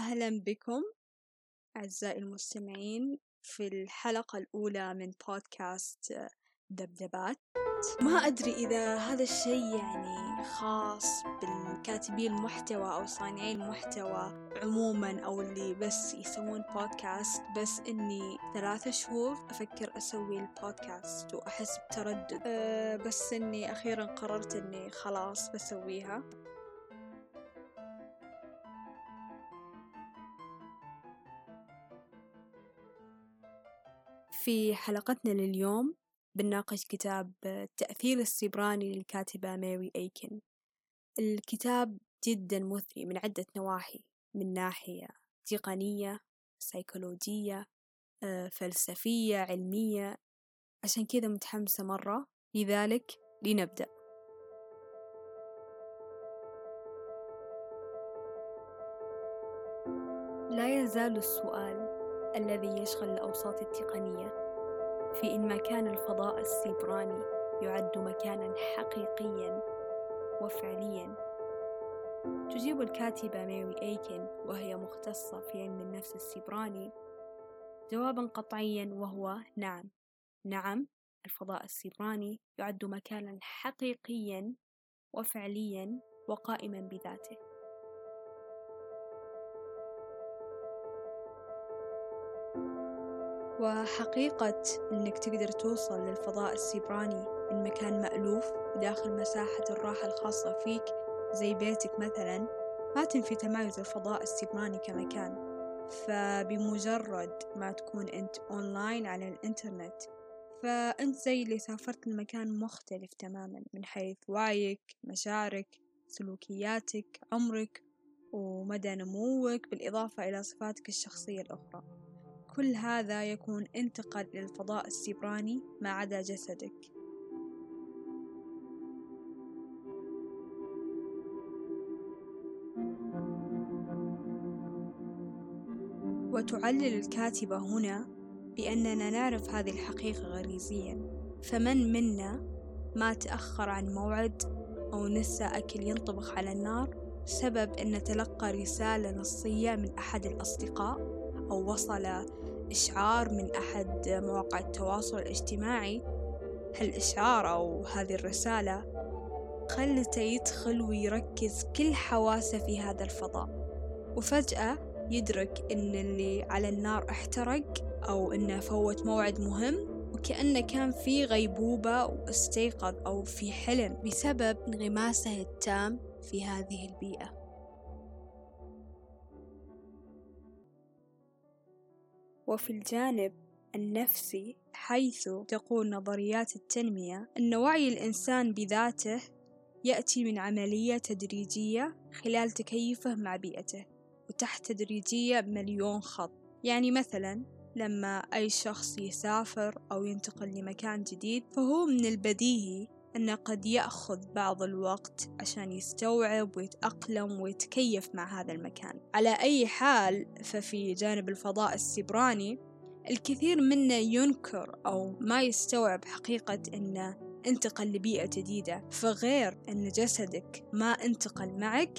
أهلا بكم أعزائي المستمعين في الحلقة الأولى من بودكاست دبدبات. ما أدري إذا هذا الشيء يعني خاص بالكاتبي المحتوى أو صانعي المحتوى عموما أو اللي بس يسوون بودكاست بس إني ثلاثة شهور أفكر أسوي البودكاست وأحس بتردد. أه بس إني أخيرا قررت إني خلاص بسويها. في حلقتنا لليوم بنناقش كتاب التأثير السيبراني للكاتبة ماري أيكن. الكتاب جدا مثري من عدة نواحي من ناحية تقنية سيكولوجية فلسفية علمية. عشان كذا متحمسة مرة لذلك لنبدأ. لا يزال السؤال الذي يشغل الأوساط التقنية. في إن مكان الفضاء السيبراني يعد مكانا حقيقيا وفعليا. تجيب الكاتبة ماري أيكن وهي مختصة في علم النفس السيبراني جوابا قطعيا وهو نعم. نعم الفضاء السيبراني يعد مكانا حقيقيا وفعليا وقائما بذاته. وحقيقة إنك تقدر توصل للفضاء السيبراني من مكان مألوف وداخل مساحة الراحة الخاصة فيك زي بيتك مثلا ما تنفي تمايز الفضاء السيبراني كمكان. فبمجرد ما تكون أنت أونلاين على الإنترنت فأنت زي اللي سافرت لمكان مختلف تماما من حيث وعيك مشاعرك سلوكياتك عمرك ومدى نموك بالإضافة إلى صفاتك الشخصية الأخرى. كل هذا يكون انتقل للفضاء السيبراني ما عدا جسدك. وتعلل الكاتبة هنا بأننا نعرف هذه الحقيقة غريزيا. فمن منا ما تأخر عن موعد أو نسى أكل ينطبخ على النار بسبب أن تلقى رسالة نصية من أحد الأصدقاء؟ أو وصل إشعار من أحد مواقع التواصل الاجتماعي؟ هالإشعار أو هذه الرسالة خلته يدخل ويركز كل حواسه في هذا الفضاء وفجأة يدرك إن اللي على النار احترق أو إنه فوت موعد مهم وكأنه كان في غيبوبة واستيقظ أو في حلم بسبب انغماسه التام في هذه البيئة؟ وفي الجانب النفسي حيث تقول نظريات التنمية أن وعي الإنسان بذاته يأتي من عملية تدريجية خلال تكيفه مع بيئته وتحت تدريجية بمليون خط. يعني مثلا لما أي شخص يسافر أو ينتقل لمكان جديد فهو من البديهي أنه قد يأخذ بعض الوقت عشان يستوعب ويتأقلم ويتكيف مع هذا المكان. على أي حال ففي جانب الفضاء السيبراني الكثير منا ينكر أو ما يستوعب حقيقة أنه انتقل لبيئة جديدة. فغير أن جسدك ما انتقل معك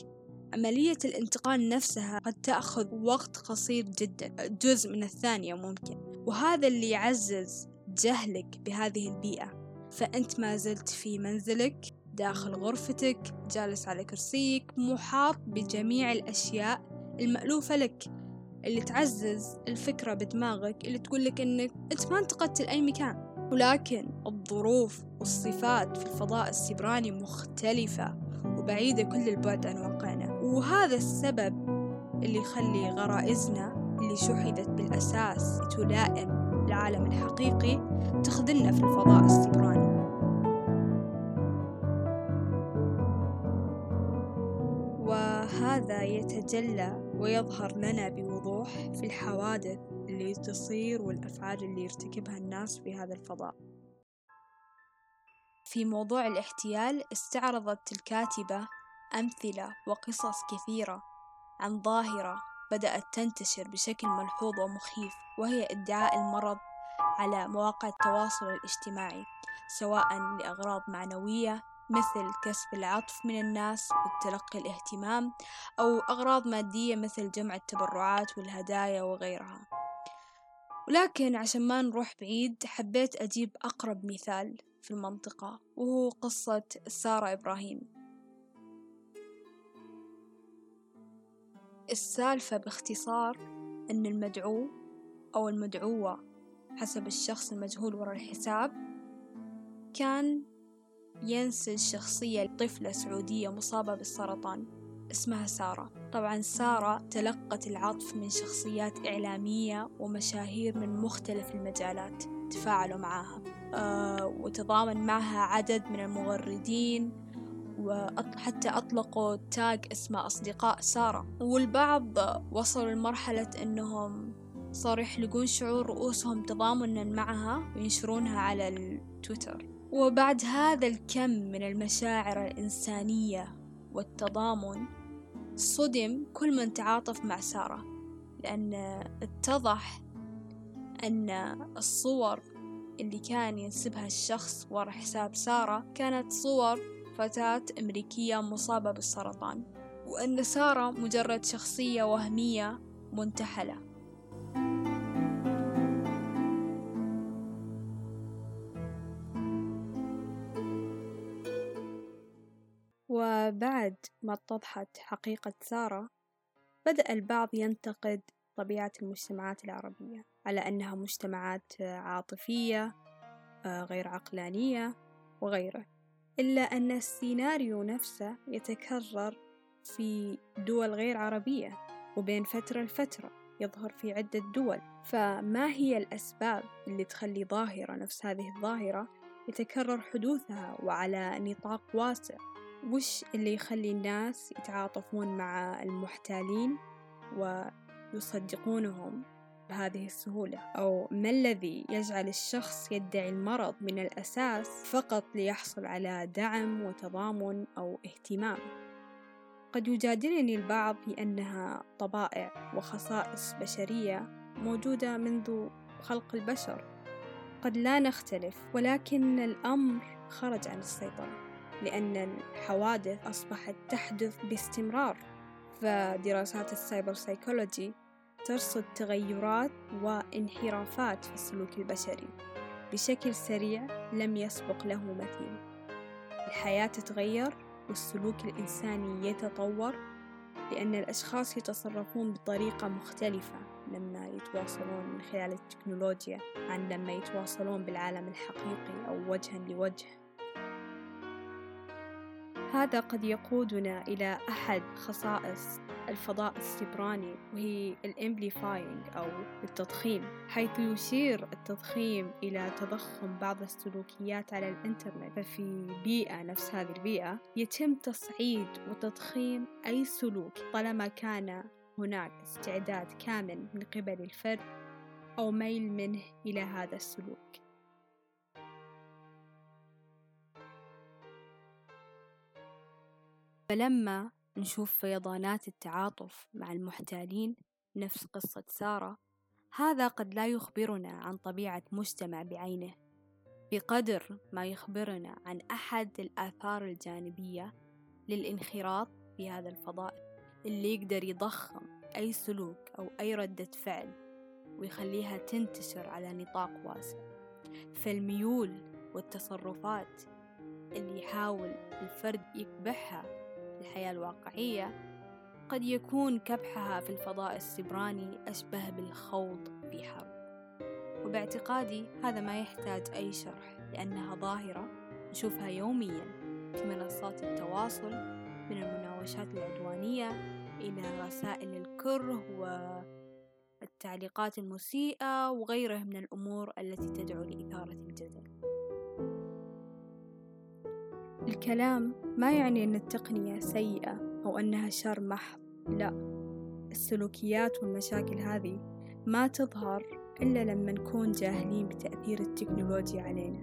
عملية الانتقال نفسها قد تأخذ وقت قصير جدا جزء من الثانية ممكن. وهذا اللي يعزز جهلك بهذه البيئة. فأنت ما زلت في منزلك داخل غرفتك جالس على كرسيك محاط بجميع الأشياء المألوفة لك. اللي تعزز الفكرة بدماغك اللي تقولك أنك أنت ما انتقلت لأي مكان. ولكن الظروف والصفات في الفضاء السبراني مختلفة وبعيدة كل البعد عن واقعنا. وهذا السبب اللي يخلي غرائزنا اللي شحذت بالأساس تلائم العالم الحقيقي تخذلنا في الفضاء السبراني وهذا يتجلى ويظهر لنا بوضوح في الحوادث اللي تصير والأفعال اللي يرتكبها الناس في هذا الفضاء. في موضوع الاحتيال استعرضت الكاتبة أمثلة وقصص كثيرة عن ظاهرة بدأت تنتشر بشكل ملحوظ ومخيف وهي إدعاء المرض على مواقع التواصل الاجتماعي سواء لأغراض معنوية مثل كسب العطف من الناس وتلقي الاهتمام أو أغراض مادية مثل جمع التبرعات والهدايا وغيرها. ولكن عشان ما نروح بعيد حبيت أجيب أقرب مثال في المنطقة وهو قصة سارة إبراهيم. السالفة باختصار أن المدعو أو المدعوة حسب الشخص المجهول وراء الحساب كان ينسج شخصية طفلة سعودية مصابة بالسرطان اسمها سارة. طبعا سارة تلقت العطف من شخصيات إعلامية ومشاهير من مختلف المجالات تفاعلوا معها أه وتضامن معها عدد من المغردين وحتى أطلقوا تاج اسمه أصدقاء سارة. والبعض وصلوا لمرحلة أنهم صاروا يحلقون شعور رؤوسهم تضامنا معها وينشرونها على التويتر وبعد هذا الكم من المشاعر الإنسانية والتضامن صدم كل من تعاطف مع سارة لأن اتضح أن الصور اللي كان ينسبها الشخص ورا حساب سارة كانت صور فتاة أمريكية مصابة بالسرطان وأن سارة مجرد شخصية وهمية منتحلة. وبعد ما اتضحت حقيقة سارة بدأ البعض ينتقد طبيعة المجتمعات العربية على أنها مجتمعات عاطفية آه، غير عقلانية وغيره إلا أن السيناريو نفسه يتكرر في دول غير عربية وبين فترة لفترة يظهر في عدة دول. فما هي الأسباب اللي تخلي ظاهرة نفس هذه الظاهرة يتكرر حدوثها وعلى نطاق واسع؟ وش اللي يخلي الناس يتعاطفون مع المحتالين ويصدقونهم بهذه السهولة؟ أو ما الذي يجعل الشخص يدعي المرض من الأساس فقط ليحصل على دعم وتضامن أو اهتمام؟ قد يجادلني البعض بأنها طبائع وخصائص بشرية موجودة منذ خلق البشر. قد لا نختلف ولكن الأمر خرج عن السيطرة. لأن الحوادث أصبحت تحدث باستمرار فدراسات ال cyber psychology ترصد تغيرات وانحرافات في السلوك البشري. بشكل سريع لم يسبق له مثيل. الحياة تتغير والسلوك الإنساني يتطور لأن الأشخاص يتصرفون بطريقة مختلفة لما يتواصلون من خلال التكنولوجيا عن لما يتواصلون بالعالم الحقيقي أو وجها لوجه. هذا قد يقودنا إلى أحد خصائص الفضاء السبراني وهي الامبليفاينج أو التضخيم حيث يشير التضخيم إلى تضخم بعض السلوكيات على الإنترنت. ففي بيئة نفس هذه البيئة يتم تصعيد وتضخيم أي سلوك طالما كان هناك استعداد كامل من قبل الفرد أو ميل منه إلى هذا السلوك. فلما نشوف فيضانات التعاطف مع المحتالين نفس قصة سارة هذا قد لا يخبرنا عن طبيعة مجتمع بعينه بقدر ما يخبرنا عن أحد الآثار الجانبية للانخراط في هذا الفضاء اللي يقدر يضخم أي سلوك أو أي ردة فعل ويخليها تنتشر على نطاق واسع. فالميول والتصرفات اللي يحاول الفرد يكبحها الحياة الواقعية قد يكون كبحها في الفضاء السبراني أشبه بالخوض في حرب وباعتقادي هذا ما يحتاج أي شرح لأنها ظاهرة نشوفها يوميا في منصات التواصل من المناوشات العدوانية إلى رسائل الكره والتعليقات المسيئة وغيرها من الأمور التي تدعو لإثارة الجدل. الكلام ما يعني أن التقنية سيئة أو أنها شر محض لا السلوكيات والمشاكل هذه ما تظهر إلا لما نكون جاهلين بتأثير التكنولوجيا علينا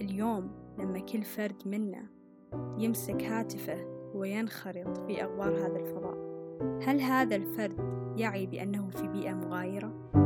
اليوم لما كل فرد منا يمسك هاتفه وينخرط في أغوار هذا الفضاء هل هذا الفرد يعي بأنه في بيئة مغايرة؟